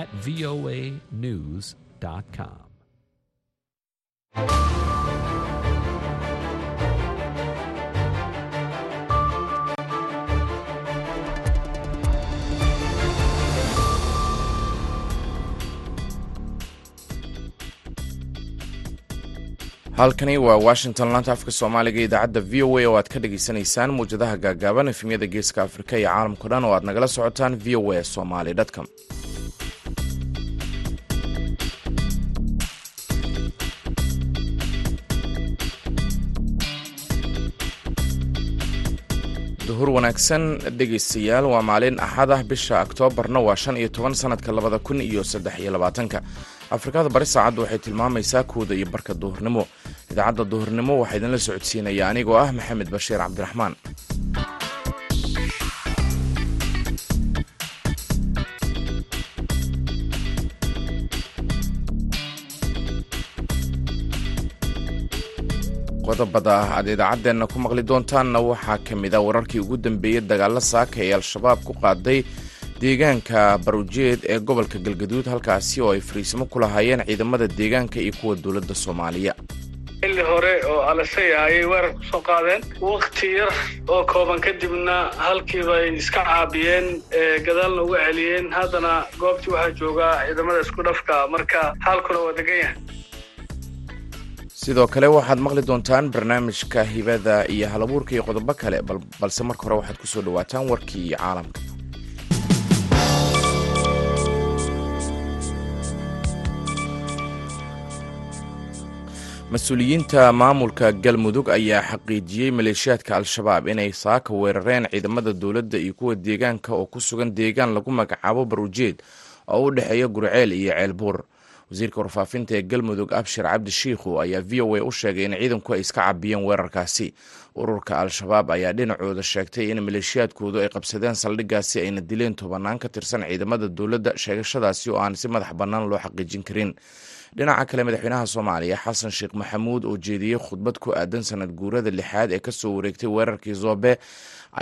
at voanews.com. halkani waa washington laanta afka soomaaliga idaacadda v o a oo aad ka dhagaysanaysaan muwjadaha gaagaaban efemyada geeska afrika iyo caalamkao dhan oo aad nagala socotaan v o a somaly com wanaagsan dhegaystayaal waa maalin axad ah. Bisha oktoobarna waa shan iyo toban sanadka labada kun iyo saddex iyo labaatanka. Afrikada bari saacaddu waxay tilmaamaysaa kooda iyo barka duhurnimo. Idaacadda duhurnimo waxaa idinla socodsiinaya anigoo ah maxamed bashiir cabdiraxmaan qodobada aad idaacaddeenna ku maqli doontaanna waxaa ka mid a wararkii ugu dambeeyey dagaalla saaka ee al-shabaab ku qaaday deegaanka barujeed ee gobolka galgaduud halkaasi oo ay fariisimo ku lahaayeen ciidamada deegaanka iyo kuwa dowladda soomaaliya. Xilli hore oo alasaya ayay weerar ku soo qaadeen. Wakhti yar oo kooban kadibna halkiiba ay iska caabiyeen gadaalna uga celiyeen. Haddana goobtii waxaa joogaa ciidamada isku dhafka marka xaalkuna waa degan yahay sidoo kale waxaad maqli doontaan barnaamijka hibada iyo halabuurka iyo qodobo kale balse marka hore waxaad ku soo dhowaataan warkii caalamka. Mas'uuliyiinta maamulka galmudug ayaa xaqiijiyey maleeshiyaadka al-shabaab inay saaka weerareen ciidamada dowladda iyo kuwa deegaanka oo ku sugan deegaan lagu magacaabo barujeed oo u dhexeeya gurceel iyo ceelbuur wasiirka warfaafinta ee galmudug abshir cabdi shiikhu ayaa v o a u sheegay in ciidanku ay iska cabiyeen weerarkaasi. Ururka al-shabaab ayaa dhinacooda sheegtay in maleeshiyaadkoodu ay qabsadeen saldhiggaasi ayna dileen tobanaan ka tirsan ciidamada dowladda sheegashadaasi oo aan si madax bannaan loo xaqiijin karin dhinaca kale madaxweynaha soomaaliya xasan sheekh maxamuud oo jeediyey khudbad ku aadan sanad guurada lixaad ee ka soo wareegtay weerarkii zoobe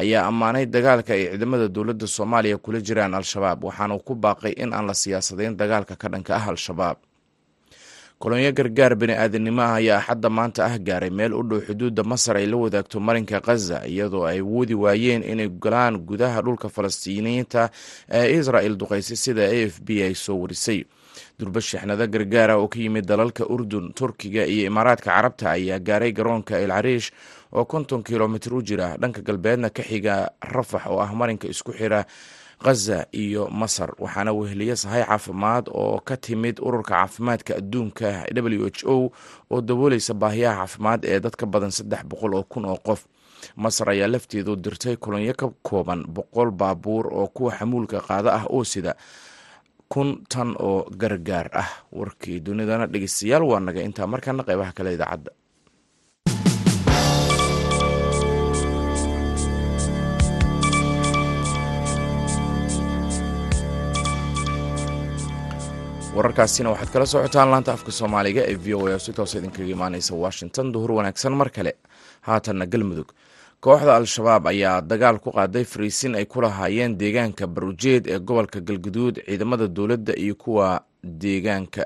ayaa ammaanay dagaalka ay ciidamada dowladda soomaaliya kula jiraan al-shabaab waxaana ku baaqay in aan la siyaasadayn dagaalka ka dhanka ah al-shabaab. Kolonyo gargaar bani aadanimo ah ayaa axadda maanta ah gaaray meel u dhow xuduudda masar ay la wadaagto marinka khaza iyadoo ay woodi waayeen inay galaan gudaha dhulka falastiiniyiinta ee israel duqaysay sida a f b ay soo warisay durba shixnado gargaara oo ka yimid dalalka urdun turkiga iyo imaaraadka carabta ayaa gaaray garoonka el cariish oo konton kilomitr u jira. Dhanka galbeedna ka xiga rafax oo ah marinka isku xira khaza iyo masar waxaana weheliye sahay caafimaad oo ka timid ururka caafimaadka adduunka w h o oo dabooleysa baahiyaha caafimaad ee dadka badan saddex boqol oo kun oo qof. Masar ayaa lafteedu dirtay kolonyo ka kooban boqol baabuur oo kuwa xamuulka qaada ah oo sida kun tan oo gargaar ah. Warkii dunidana dhegeystayaal waa naga. Intaa markaana qeybaha kale idaacadda. Wararkaasina waxaad kala socotaan laanta afka soomaaliga ee v o a oo si toos idinkaga imaaneysa washington. Duhur wanaagsan mar kale. Haatanna galmudug kooxda al-shabaab ayaa dagaal ku qaaday fariisin ay ku lahaayeen deegaanka barujeed ee gobolka galguduud ciidamada dowladda iyo kuwa deegaanka.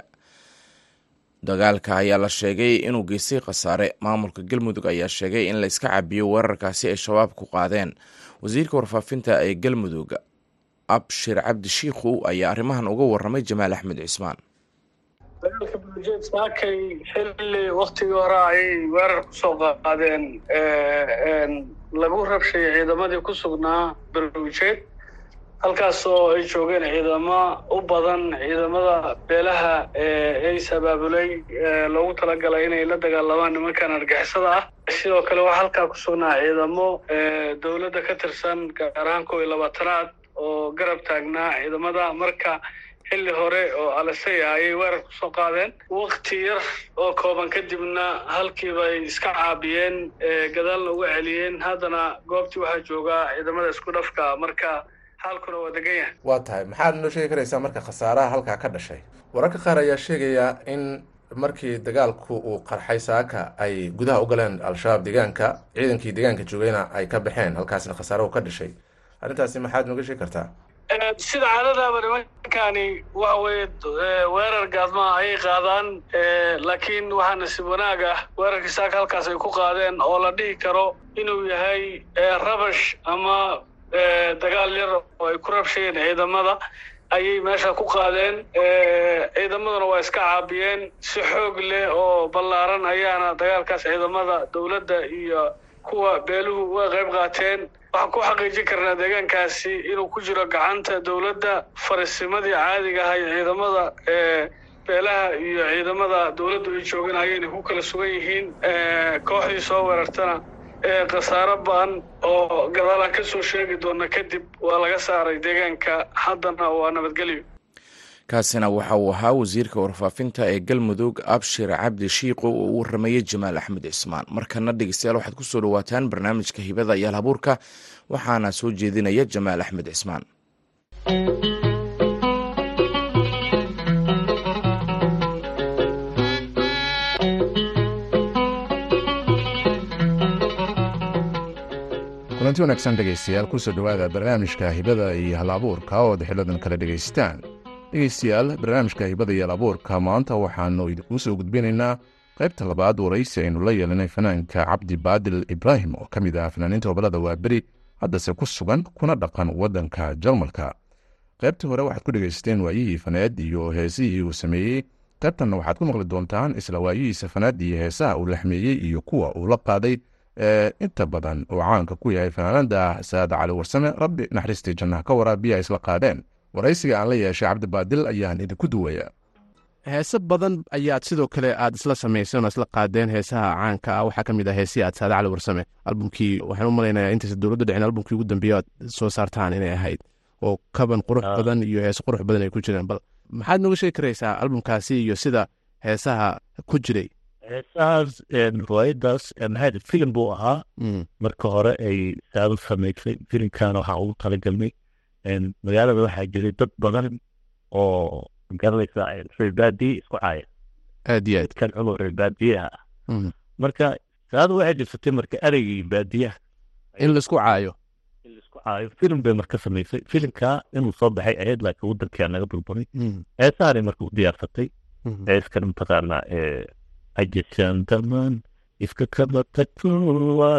Dagaalka ayaa la sheegay inuu geystay khasaare. Maamulka galmudug ayaa sheegay in la iska cabiyo weerarkaasi ay shabaab ku qaadeen. Wasiirka warfaafinta ee galmudug abshir cabdi shiikhu ayaa arrimahan uga waramay jamaal axmed cismaan dagaalka barujeed saakay xilli waktigii hore ayay weerar ku soo qaadeen lagu rabshay ciidamadii ku sugnaa barujeed halkaas ay joogeen ciidamo u badan ciidamada beelaha ay sabaabulay loogu talagalay inay la dagaalamaan nimankan argixisada ah. Sidoo kale waxaa halkaa ku sugnaa ciidamo dowladda ka tirsan gaar ahaan kow iyo labaatanaad oo garab taagnaa ciidamada. Marka xilli hore oo alasaya ayay weerar ku soo qaadeen. Wakti yar oo kooban kadibna halkiiba ay iska caabiyeen gadaalna uga celiyeen. Haddana goobtii waxaa joogaa ciidamada isku dhafka marka xaalkuna waa degan yahay. Waa tahay. Maxaad noo sheegi karaysaa marka khasaaraha halkaa ka dhashay? Wararka qaar ayaa sheegaya in markii dagaalku uu qarxay saaka ay gudaha u galeen al-shabaab deegaanka ciidankii deegaanka joogayna ay ka baxeen halkaasna khasaarahu ka dhashay. Arrintaasi maxaad nooga sheegi kartaa sida caadadaaba nimankani waxa weeye weerar gaadmaha ayay qaadaan laakiin waxaa nasiib wanaag ah weerarkii saaka halkaas ay ku qaadeen oo la dhihi karo inuu yahay rabash ama dagaal yar oo ay ku rabshayeen ciidamada ayay meesha ku qaadeen ciidamaduna waa iska caabiyeen si xoog leh oo ballaaran ayaana dagaalkaas ciidamada dowladda iyo kuwa beeluhu uga qayb qaateen waxaan ku xaqiijin karnaa deegaankaasi inuu ku jiro gacanta dowladda farisimadii caadiga ahay ciidamada beelaha iyo ciidamada dowladdu ay joogan ayayna ku kala sugan yihiin kooxdii soo weerartana khasaaro ba'an oo gadaalaan ka soo sheegi doona kadib waa laga saaray deegaanka. Haddana waa nabadgelyo kaasina waxa uu ahaa wasiirka warfaafinta ee galmudug abshir cabdi shiiqo oo u waramayey jamaal axmed cismaan markana dhegeystayaal waxaad ku soo dhawaataan barnaamijka hibada iyo alhabuurka waxaana soo jeedinaya jamaal axmed cismaan kulanti wanaagsan dhegaystayaal ku soo dhowaada barnaamijka hibada iyo halabuurka oo xiladan kala dhegaystaan dhegaystayaal barnaamijka hibada iyo halabuurka maanta waxaanu idinkuu soo gudbinaynaa qaybta labaad waraysi aynu la yeelanay fanaanka cabdi baadil ibraahim oo ka mid ah fanaaniinta gobollada waaberi haddase ku sugan kuna dhaqan waddanka jarmalka. Qaybtii hore waxaad ku dhegaysateen waayihii faneed iyo heesihii uu sameeyey. Qaybtanna waxaad ku maqli doontaan isla waayihiisa faneed iyo heesaha uu laxmeeyey iyo kuwa uu la qaaday ee inta badan uu caanka ku yahay fanaanada saad cali warsame rabbi naxariistii jannaha ka waraabiya isla qaadeen waraysiga aan la yeeshay cabdibaadil ayaan idinku duwaya heese badan ayaad sidoo kale aad isla samayseen oo isla qaadeen heesaha caanka ah. Waxaa ka mid ah heesihii aad saade cali warsame. Albumkii waxaan u malaynayaa intaysa dowladda dhicin albumkii ugu dambeeya aad soo saartaan inay ahayd oo kaban qurux badan iyo heese qurux badan ay ku jireen. Bal maxaad nooga sheegi karaysaa albumkaasi iyo sida heesaha ku jiray? Heesahaas riwaayadaas maxaa filim buu ahaa. Marka hore ay saado samaysay filimkana waxaa ugu talagalnay magaalada waxaa jiray dad badan oo magaranaysa reer baadiye isku caaya aad iyo aad dadkan cumar reer baadiyaha ah marka saado waxay jirsatay marka ereygii baadiyaha in la isku caayo in la isku caayo filim bay marka samaysay filimkaa inuu soo baxay ahayd laakiin wadankaa naga burburay heesahanay marka u diyaarsatay heeskan mataqaanaa ajashan daman iska kaba tagto waa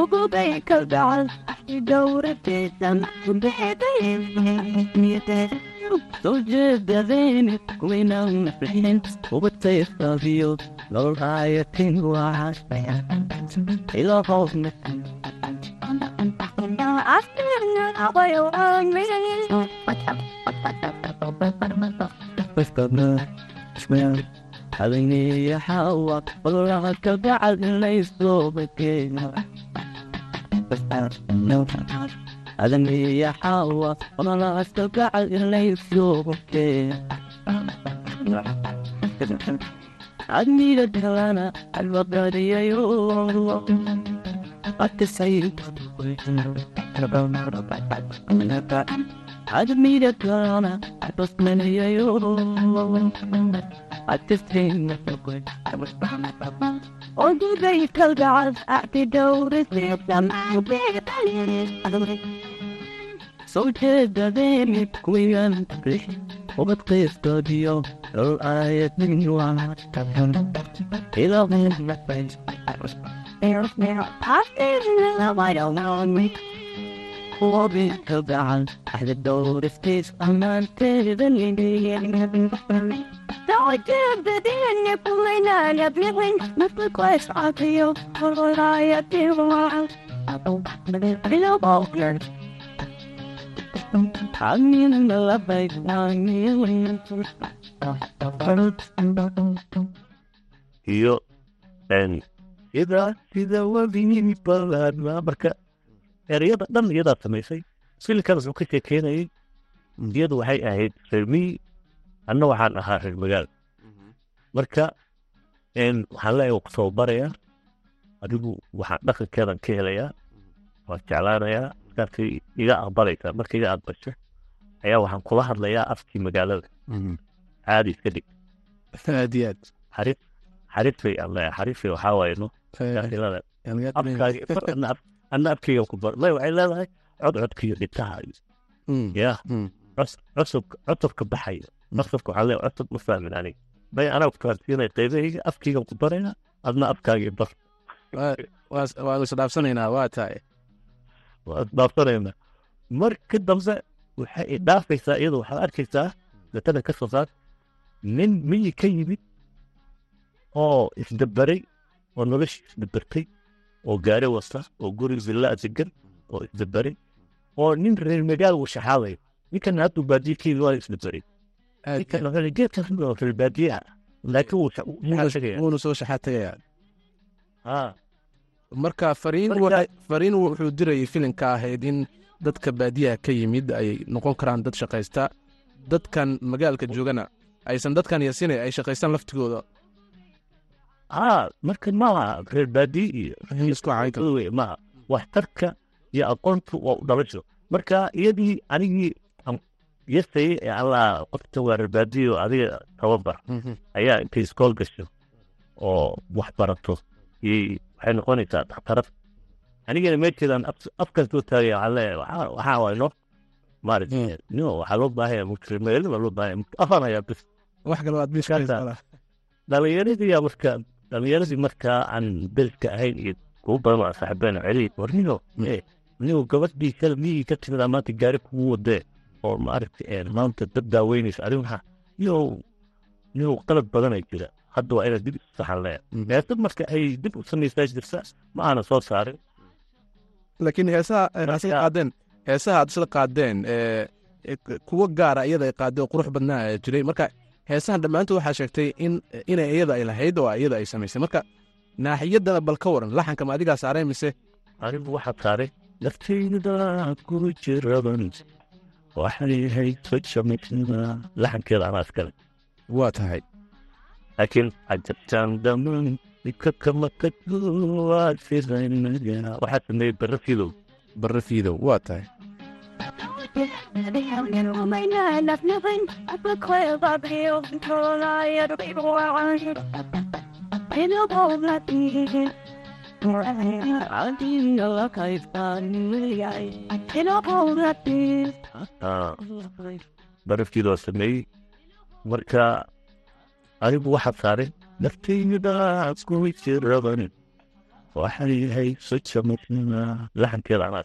Ogobayka gacan waxay dhowristays naanteeda soo jeedadeen kuwaynan nafrixin ubadtaystabiyo lolaayatin waasaya ila hoosna adayniya xawa balaa ka bacadinayso bakeena adaniya xawa onalaasta gacal inaysoogte admida dalana albaqariyayo admida dalana albasmanayayo oduday kalgacal acti dowrisdamacbeetalin soo jeedadeeni kuwigan tabrix ubad qiistoodiyo lol aayatin kuwabi kalgacal axda dowristiis ammaanteeda Dawajadadeni kumayna bawlan iyo sida sida wabini ballaadna marka ereyada dhan iyadaa samaysay filimkan wuxuu ka sheekeynayay iyadu waxay ahayd reer miyi anna waxaan ahaa reer magaal marka waxaan leeyahay waa ku soo barayaa adigu waxaan dhaqankeedan ka helayaa waan jeclaanayaa markaasay iga aqbalaysaa marka iga aqbasho ayaa waxaan kula hadlayaa afkii magaalada caadi iska dhig aad iyo aad xariif xariifay aan leeyahay xariifay waxaa waaye no. Ilada afkaagi anna afkayga ku bar lay waxay leedahay codcodka iyo dhitaha iyo ya cusubka baxaya cusubka waxaa leeyahay cusub ma fahmin aniga may anaa ku fahamsiinaya qaybahayga afkayga ku baraya adna afkaagii bar waanu isdhaafsanaynaa waa tahay waa isdhaafsanayna marka dambe waxay i dhaafaysaa iyadu waxaad arkaysaa datada ka soo saar nin miyi ka yimid oo isdabaray oo noloshii isdabartay oo gaari wasta oo guri villaa degan oo isdabaray oo nin reer magaal uu shaxaadayo ninkan hadduu baadiye waa baadiyaha laakiin shaxaatagaya haa marka fariin wuxuu dirayay filimka ahayd in dadka baadiyaha ka yimid ay noqon karaan dad shaqaysta dadkan magaalka joogana aysan dadkan yasine ay shaqaystaan laftigooda marka maaha reer baadiye iyo waxtarka iyo aqoontu waa u dhalasho marka iyadii anigii yasayay ee alla qofta waa reerbaadiyo adiga tababar ayaa intay iskool gasho oo wax barato waxay noqonaysaa dhakhtarad anigana meesheedan af- afkan soo taagaya waxaa- waxaa waay no maaragtay no waxaa loo baahaya mujrimeelin baa loo baahaya afan ayaa bis wax kale aad Markaasa- dhalinyaradii yaa marka dhalinyaradii markaa aan belka ahayn iyo kugu badan waa saaxiibeen celiid war nino ee nino gabadhii kale miyigii ka timid aa maanta gaari kugu wadee oo maaragtay ee maanta dad daaweynaysa arrin waxaa nino nino qalad badanay jira. Hadda waa inaad dib saxan leeya heesad marka ay dib u samaysaa jirta ma aana soo saarin. Laakiin heesaha aad isla qaadeen heesaha aad isla qaadeen ee, ee, kuwa gaara iyada ay qaadeen oo qurux badnaa jiray. Marka heesahan dhammaantood waxaa sheegtay in inay iyada ay lahayd oo iyada ay samaysay marka naaxiyadana bal ka waran laxanka ma adigaa saaree mise? Anigu waxaa saaray naftayda ku jiraban waxay ahayd sojamida laxankeeda anaa iskale waa tahay. Laakiin ajabtaan dhamaan dhibka kama kaduwaasiranaga waxaa sameeyey barra fiidow waa tahay barra fidow sameeyey marka anigu waxaa saaray naftayda ku jiraban waxay ahayd sojamida laxankeeda anaa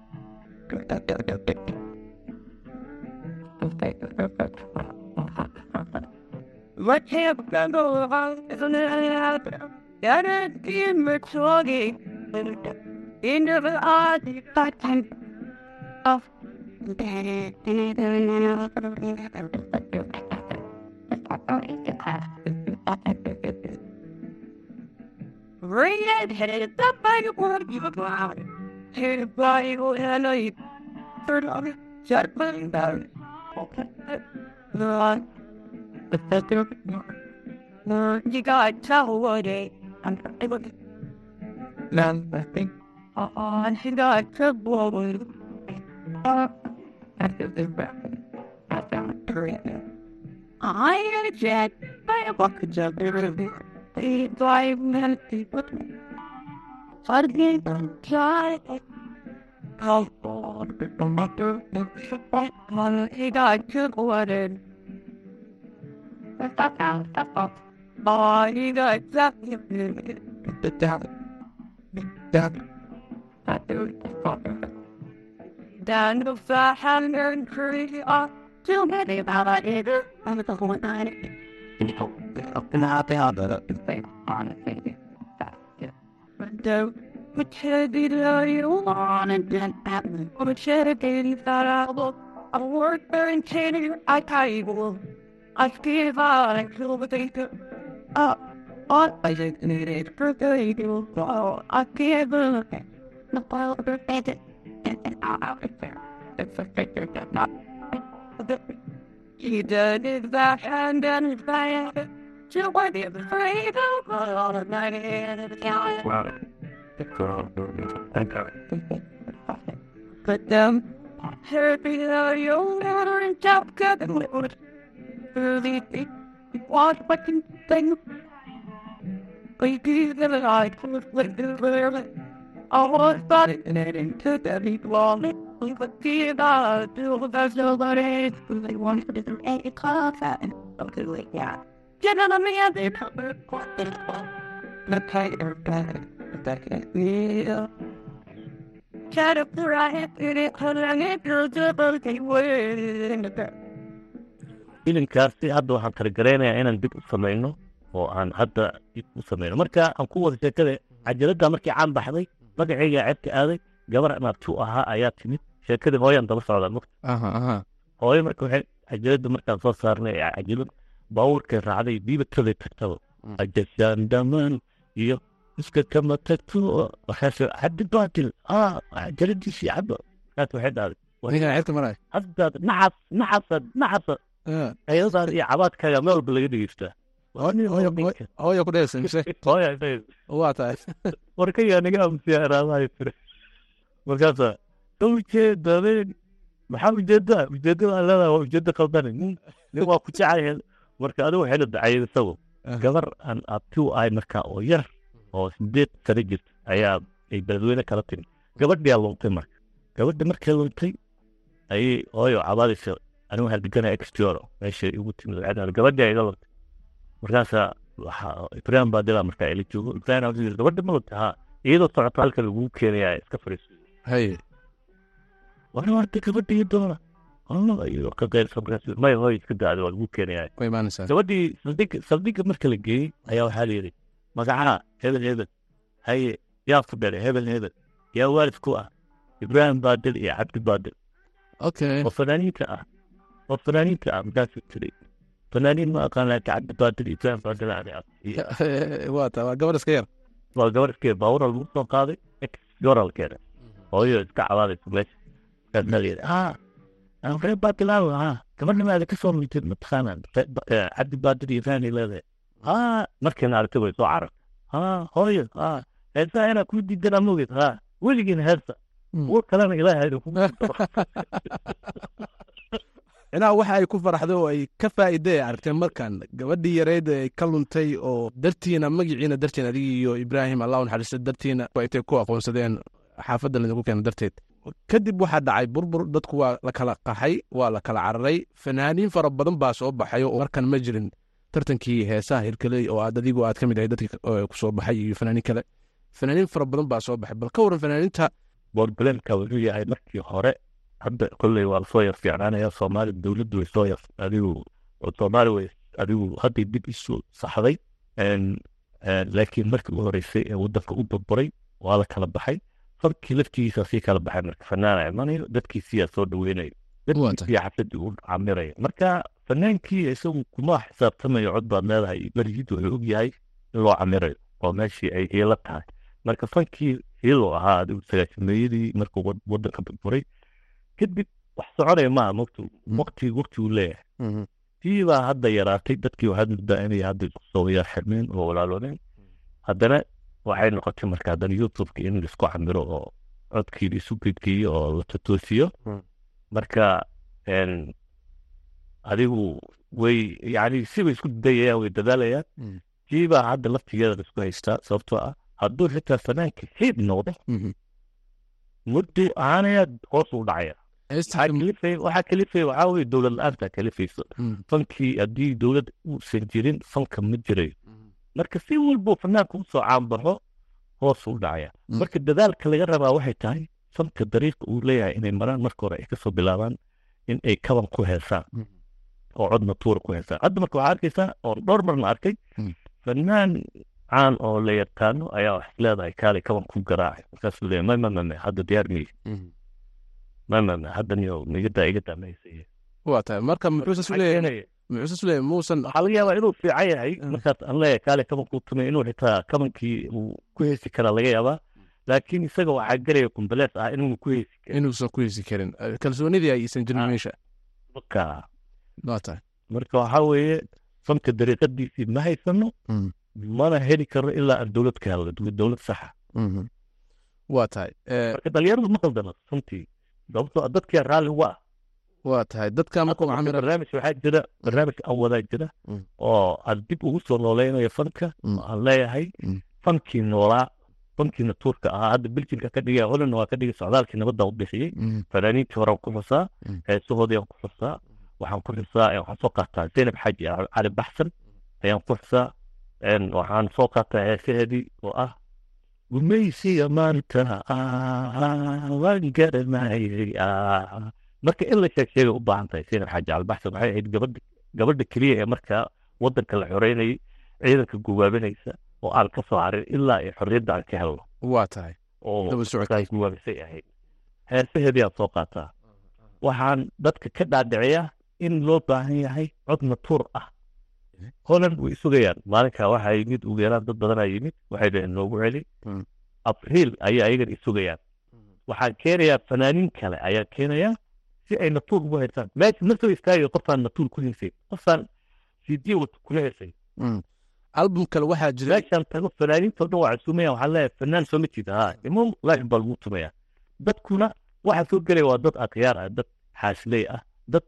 Red headed the bag what you about. Headed by you I third on shut my down. The you got tell what it I'm able to nothing. Oh, he got trouble. Uh, I am a jet. I am a jet. They drive many people. Forget God. He got took water. Oh, he got Down the flat hand and tree are too many about it. I'm the whole night. And I'll be on the thing on the But should be the on and then happen. But should be that I will. I work very intended. I table. I give out and feel the data. Up. On I just needed for the you. Oh, I give a the pile of it. And out of there. It's a figure that not. He did it that hand and his bag. So I did the afraid of all the night in the county. But um, happy that you matter and top cut and live. Really, what fucking thing? Baby, that I was like the very. I was about it and it into the deep wall. We would see about do there's nobody. They wanted to do a class and something like that. Get on a man, they cover quarter. The tiger bag. Back at me. Cat up the right, it is calling it, the word in the back. filimkaasi hadda waxaan talagaraynayaa inaan dib u samayno oo aan hadda dib u samayno marka aan ku wada sheekada cajaladda markii caan baxday magacayga ceebka aaday gabar naabtu ahaa ayaa timid sheekadii hooyaan daba socdaa mugta hooyo marka waxay cajaladda markaan soo saarnay cajalad baabuurkay raacday diibataday tagtaba Mm. ajasaan dhamaan iyo iska kama tagto waxaas cabdi baatil cajaladiisii caba kaas waxay maraya haddaad nacas iyo cabaadkaaga meel walba laga dhegeystaa hooya ku dhehaysa mise waa tahay warkayaa naga amsiya raadahay tire markaasa ujeedadeen maxaa u jeedaa ujeedada leedahay waa ujeeda qaldane nin waa ku jecay marka adigu waxay la isagu. Gabar aan abti u ahay marka oo yar oo sideed sano jirta ayaa ay beledweyne kala timi gabadhiyaa luntay marka. Gabadha markay luntay ayay hooyo cabaadaysa anigu deganaa extioro meesha igu timid gabadhi iga luntay. Markaasaa waxaa ibrahim baa dilaa markaa ila joogo ibrahim gabadha ma luntay haa iyadoo socota halka lagu keenayaa iska fariiso haye wana warta gabadha iyo doona Iska gabadhii saldhig saldhigga marka la geeyey ayaa waxaa la yidhi magacaha hebel hebel haye yaa ku dhalay hebel hebel yaa waalid ku ah ibraahim baadil iyo cabdi baadil oo fanaaniinta ah oo fanaaniinta ah markaasuu tiray fanaaniin ma aqaan laakiin cabdi baadil ibraahim baadil waa gabar iska yar waa gabar iskee baawura lagu soo qaaday gora la keenay hooyo iska cabaadaysa meesha markaasaa la yidhi aan gabadha maada ka soo mintid mataqaanaa cabdi baadil iyo ibraahim ay leedahay ah markiina aragtay way soo carab ah hooyo ah heesaa inaa kuu diidanaa mogeed ah weligiina heesta uur kalena ilaahay ku inaa waxa ay ku faraxday oo ay ka faa'iiday ay aragteen markan gabadhii yareyd ay ka luntay oo dartiina magaciina darteen adigii iyo ibraahim allah u naxariista dartiina intay ku aqoonsadeen xaafadda laydinku keena darteed kadib waxaa dhacay burbur dadku waa la kala qaxay waa la kala cararay. Fanaaniin fara badan baa soo baxay oo markan ma jirin. Tartankii heesaha hirkeley oo aad adigu aad ka mid ahay dadkii ku soo baxay iyo fanaaniin kale. Fanaaniin fara badan baa soo baxay bal ka waran fanaaniinta bolbelenka wuxuu yahay markii hore hadda kolley waa la soo yar fiicnaanaya soomaali dowladdu way soo yar adigu soomaali way adigu hadday dib isu saxday. Laakiin markii u horeysay ee waddanka u burburay waa la kala baxay farkii laftigiisa sii kala baxay marka fanaana imanayo dadkiisiyaa soo dhaweynayo dadkiisii xafladii u camiraya. Marka fanaankii isagu kuma xisaabtamayo cod baad leedahay. Berjid wuxuu og yahay in loo camirayo. Oo meeshii ay hiilo tahay. Marka fankii hiilo ahaa adigu sagaashameeyadii markuu waddanka burburay kadib wax soconaya maaha mogtu waqti waqti uu leeyahay. Tii baa hadda yaraatay dadkii waxaad muddaa inay hadda isku soo yar xirmeen oo walaaloodeen haddana waxay noqotay marka haddana youtubeka in la isku camiro oo codkii laisu gedgeeyo oo la totoosiyo. Marka adigu way yani sibay isku dayayaan way dadaalayaan. Tii baa hadda laftigeeda la isku haystaa sababtoo ah hadduu xitaa fanaanka xiib noqdo muddo ahaanaya hoos u dhacaya. Waxaa kalifay waxaa weye dowlad la'aanta kalifaysa Mm. fankii haddii dowlad uusan jirin fanka ma jirayo marka si walbuu fanaanka u soo caanbaxo hoos u dhacaya. Mm. marka dadaalka laga rabaa waxay tahay fanka dariiqa uu leeyahay inay maraan marka hore ay ka soo bilaabaan in ay kaban ku heesaan. Mm. oo codna tuura ku heesaan. Hadda marka waxaa arkaysaa oo dhowr marna arkay Mm. fanaan caan oo la yaqaano ayaa wax leedahay kaalay kaban ku garaacay. Markaasuu leeyahay may may hadda diyaar miyi may hadda niyo igadaa igadaa mahaysaya waa tahay. Marka muxuuse isu leeyahay muxuuse isu leeyahay muusan. Waxaa laga yaabaa inuu fiican yahay. Markaas aan leeyahay kaale kabankuu tumay inuu xitaa kabankii uu ku heesi karaa laga yaabaa. Laakiin isaga waxaa gelaya kumbalees ah inuu ku heesi karin. Inuusan ku hesi karin. Kalsoonidii aysan jirin Ah. meesha. Marka. Waa tahay. Marka waxaa weeye fanka dariiqadiisii ma haysano Mm. mana heli karno ilaa aan dowlad ka helno dowlad- saxa. Mhm. waa tahay. Marka dhalinyaradu ma qaldana runtii sababtoo ah dadkia raalli uga ah waa tahay dadka markuu Hadda camira barnaamij waxaa jira barnaamij aan wadaa jira Mm. oo aan dib ugu soo nooleynayo fanka Mm. aan leeyahay Mm. fankii noolaa fankii natuurka ahaa hadda beljinka ka dhigaya holland waa ka dhigay socdaalkii nabadda u bixiyey fanaaniintii horaan ku xusaa heesahoodii aan ku xusaa waxaan ku xusaa waxaan soo qaataa zaynab xaaji ah, cali baxsan ayaan ku xusaa waxaan soo qaataa heesaheedii oo ah gumaysiga maanta ah, waan garanayay ah." Marka in la sheeg sheegay u baahan tahay zaynab xaaji cali baxsan waxay ahayd gabadha gabadha keliya ee markaa wadanka la xoreynayay ciidanka gubaabinaysa oo aan ka soo harin ilaa ay xorriyadda aan ka helno. Waa tahay. Oo daba socodka markaas gubaabisay ahayd. Heesaheedii soo qaataa. Waxaan dadka ka dhaadhiciyaa in loo baahan yahay cod natuur ah. Holland way sugayaan maalinkaa waxaa yimid ugu yaraan dad badanaa yimid waxay dhaheen noogu celi. Mm. abriil ayay ayagan isugayaan waxaan keenayaa fanaaniin kale ayaan keenayaa si ay natuur ugu haysaan meesha ma soo istaagayo qofaan natuur ku heysay qofaan cd wata kula heysay Mm. album kale waxaa jira meeshaan tago fanaaniinta o dhan waa casuumaya waxaa leeyahay fanaan soo ma jeeda ha imo laakin baa lagu tumaya dadkuna waxa soo gelaya waa dad akhyaar ah dad xaasiley ah dad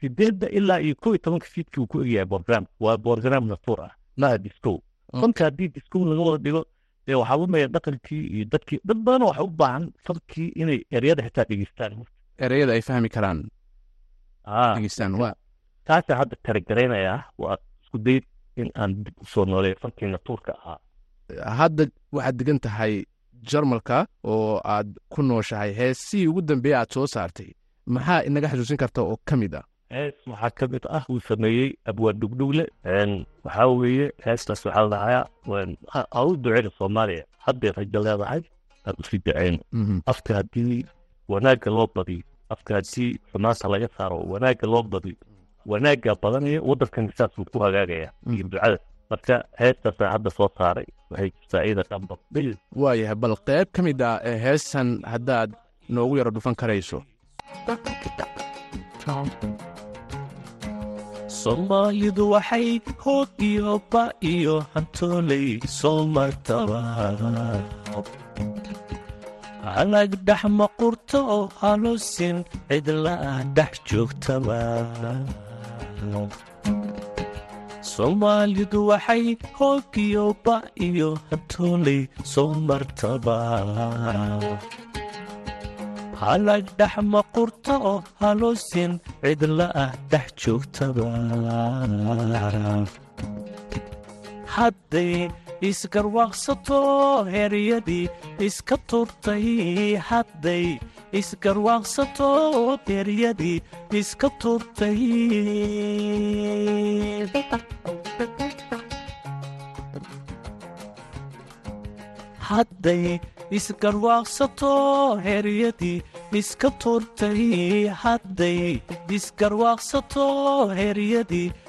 sideedda ilaa iyo kow iyo tobanka fiidkii uu ku egyahay program waa program natuur ah maaha disco fanka haddii disco laga wada dhigo dee waxaa lumaya dhaqankii iyo dadkii dad badan waxa u baahan fankii inay eryada xitaa dhegeystaan ereyada ay fahmi karaan Ah, taasa hadda taragaraynaya waa isku dayd in aan dib u soo nooleeyo fankii natuurka ahaa hadda waxaad degan tahay jarmalka oo aad ku nooshahay heesihii ugu dambeeya aad soo saartay maxaa inaga xasuusin karta oo ka mid ah hees waxaa ka mid ah uu sameeyey abwaan dhugdhugle waxaa weeye heestaas waxaa la dhahayaa aan u duceyna soomaaliya hadday rajo leedahay aan u sii duceyno Mhm. afka haddii wanaagga loo badiyo afka haddii xumaanta laga saaro. Wanaagga loo badiyo wanaagga badanaya waddankan saas buu ku hagaagaya iyo ducada. Marka heestaasaan hadda soo saaray waxay jirtaa iyada dhanba bil waayahay bal qayb ka mid ah ee heestan haddaad noogu yaro dhufan karayso. Soomaalidu waxay hoog iyo ba iyo hantooley soo martaba halag dhex maqurto oo halusin cidla'a dhex joogtaba soomaalidu waxay hoog iyo ba iyo hantooley soo martaba halag dhex maqurto oo halusin cidla'a dhex joogtaba isgarwaaqsato heryadii iska turtay hadday. Isgarwaaqsato heryadii iska turtay. Hadday isgarwaaqsato heryadii iska turtay hadday. Isgarwaaqsato heryadii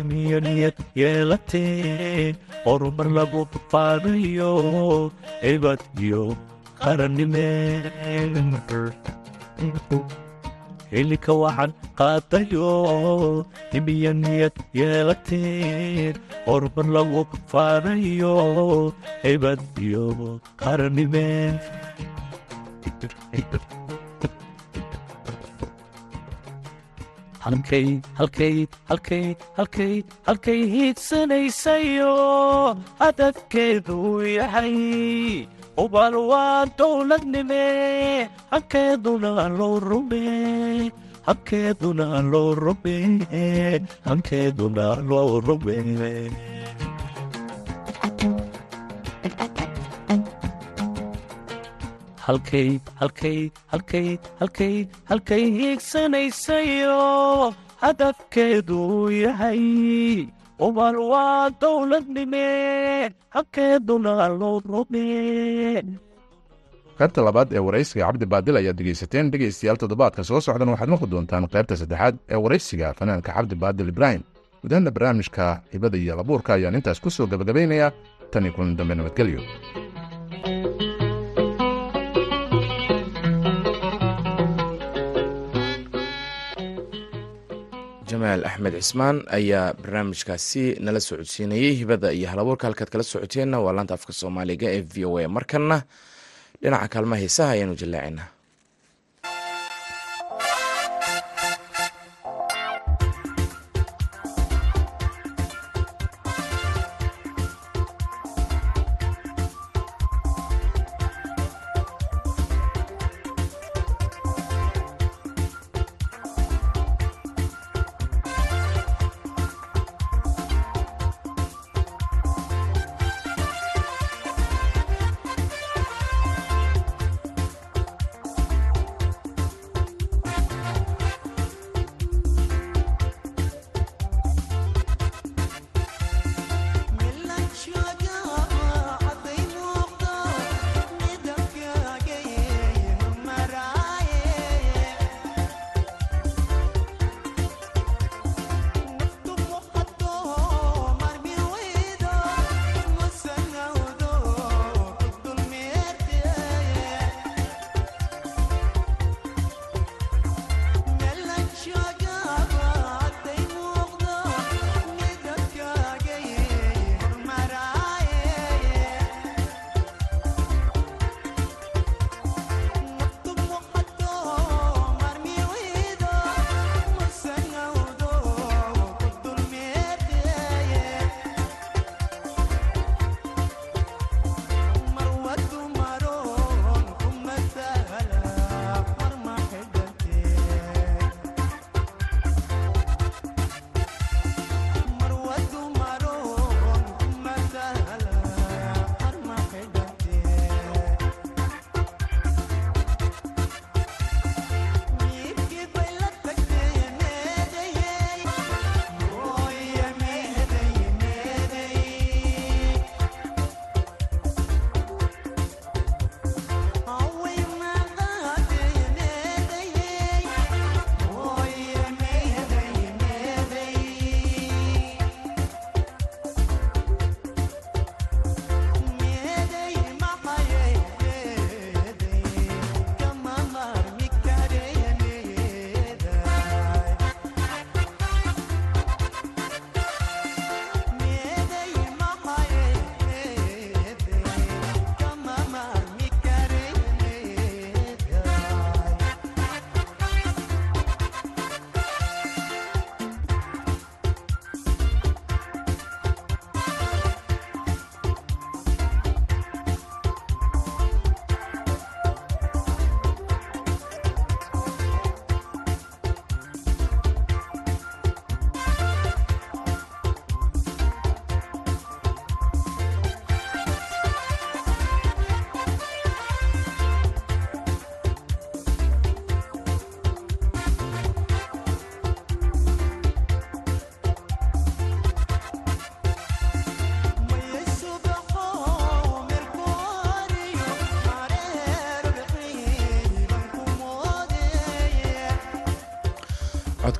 imiyo niyad yeelatee horumar lagu faanayo cibad iyo qarannime xilika waxaan qaadayo nimiya niyad yeelateen hormar lagu faanayo hebad iyo qarannime halkay hiidsanaysayo hadafkeedu yahay ubal waa dowladnime hankeeduna loo rume. Hankeeduna loo rume. Hankeeduna loo rume halkay halkay halkay halkay halkay hiigsanaysayo hadafkeedu yahay ubal waa dowladnime hankeeduna loo rume qaybta labaad ee waraysiga cabdi baadil ayaad dhegaysateen dhegaystayaal toddobaadka soo socdan waxaad maqli doontaan qaybta saddexaad ee waraysiga fanaanka cabdi baadil ibraahim. Gudahanna barnaamijka hibada iyo labuurka ayaan intaas ku soo gabagabaynayaa tan iyo kulan dambe nabadgelyo jamaal axmed cismaan ayaa barnaamijkaasi nala socodsiinayey hibada iyo halabuurka halkaad kala socoteenna waa laanta afka soomaaliga ee v o a markanna. Dhinaca kaalmaha heesaha ayaanu jallaacinaa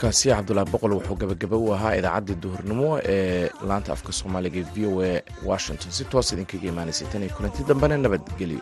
codkaasi cabdulaahi boqol wuxuu gabagaba u ahaa idaacaddii duhurnimo ee laanta afka soomaaliga v o a washington. Si toos idinkaga imaanaysay tan iyo kulanti dambena nabadgelyo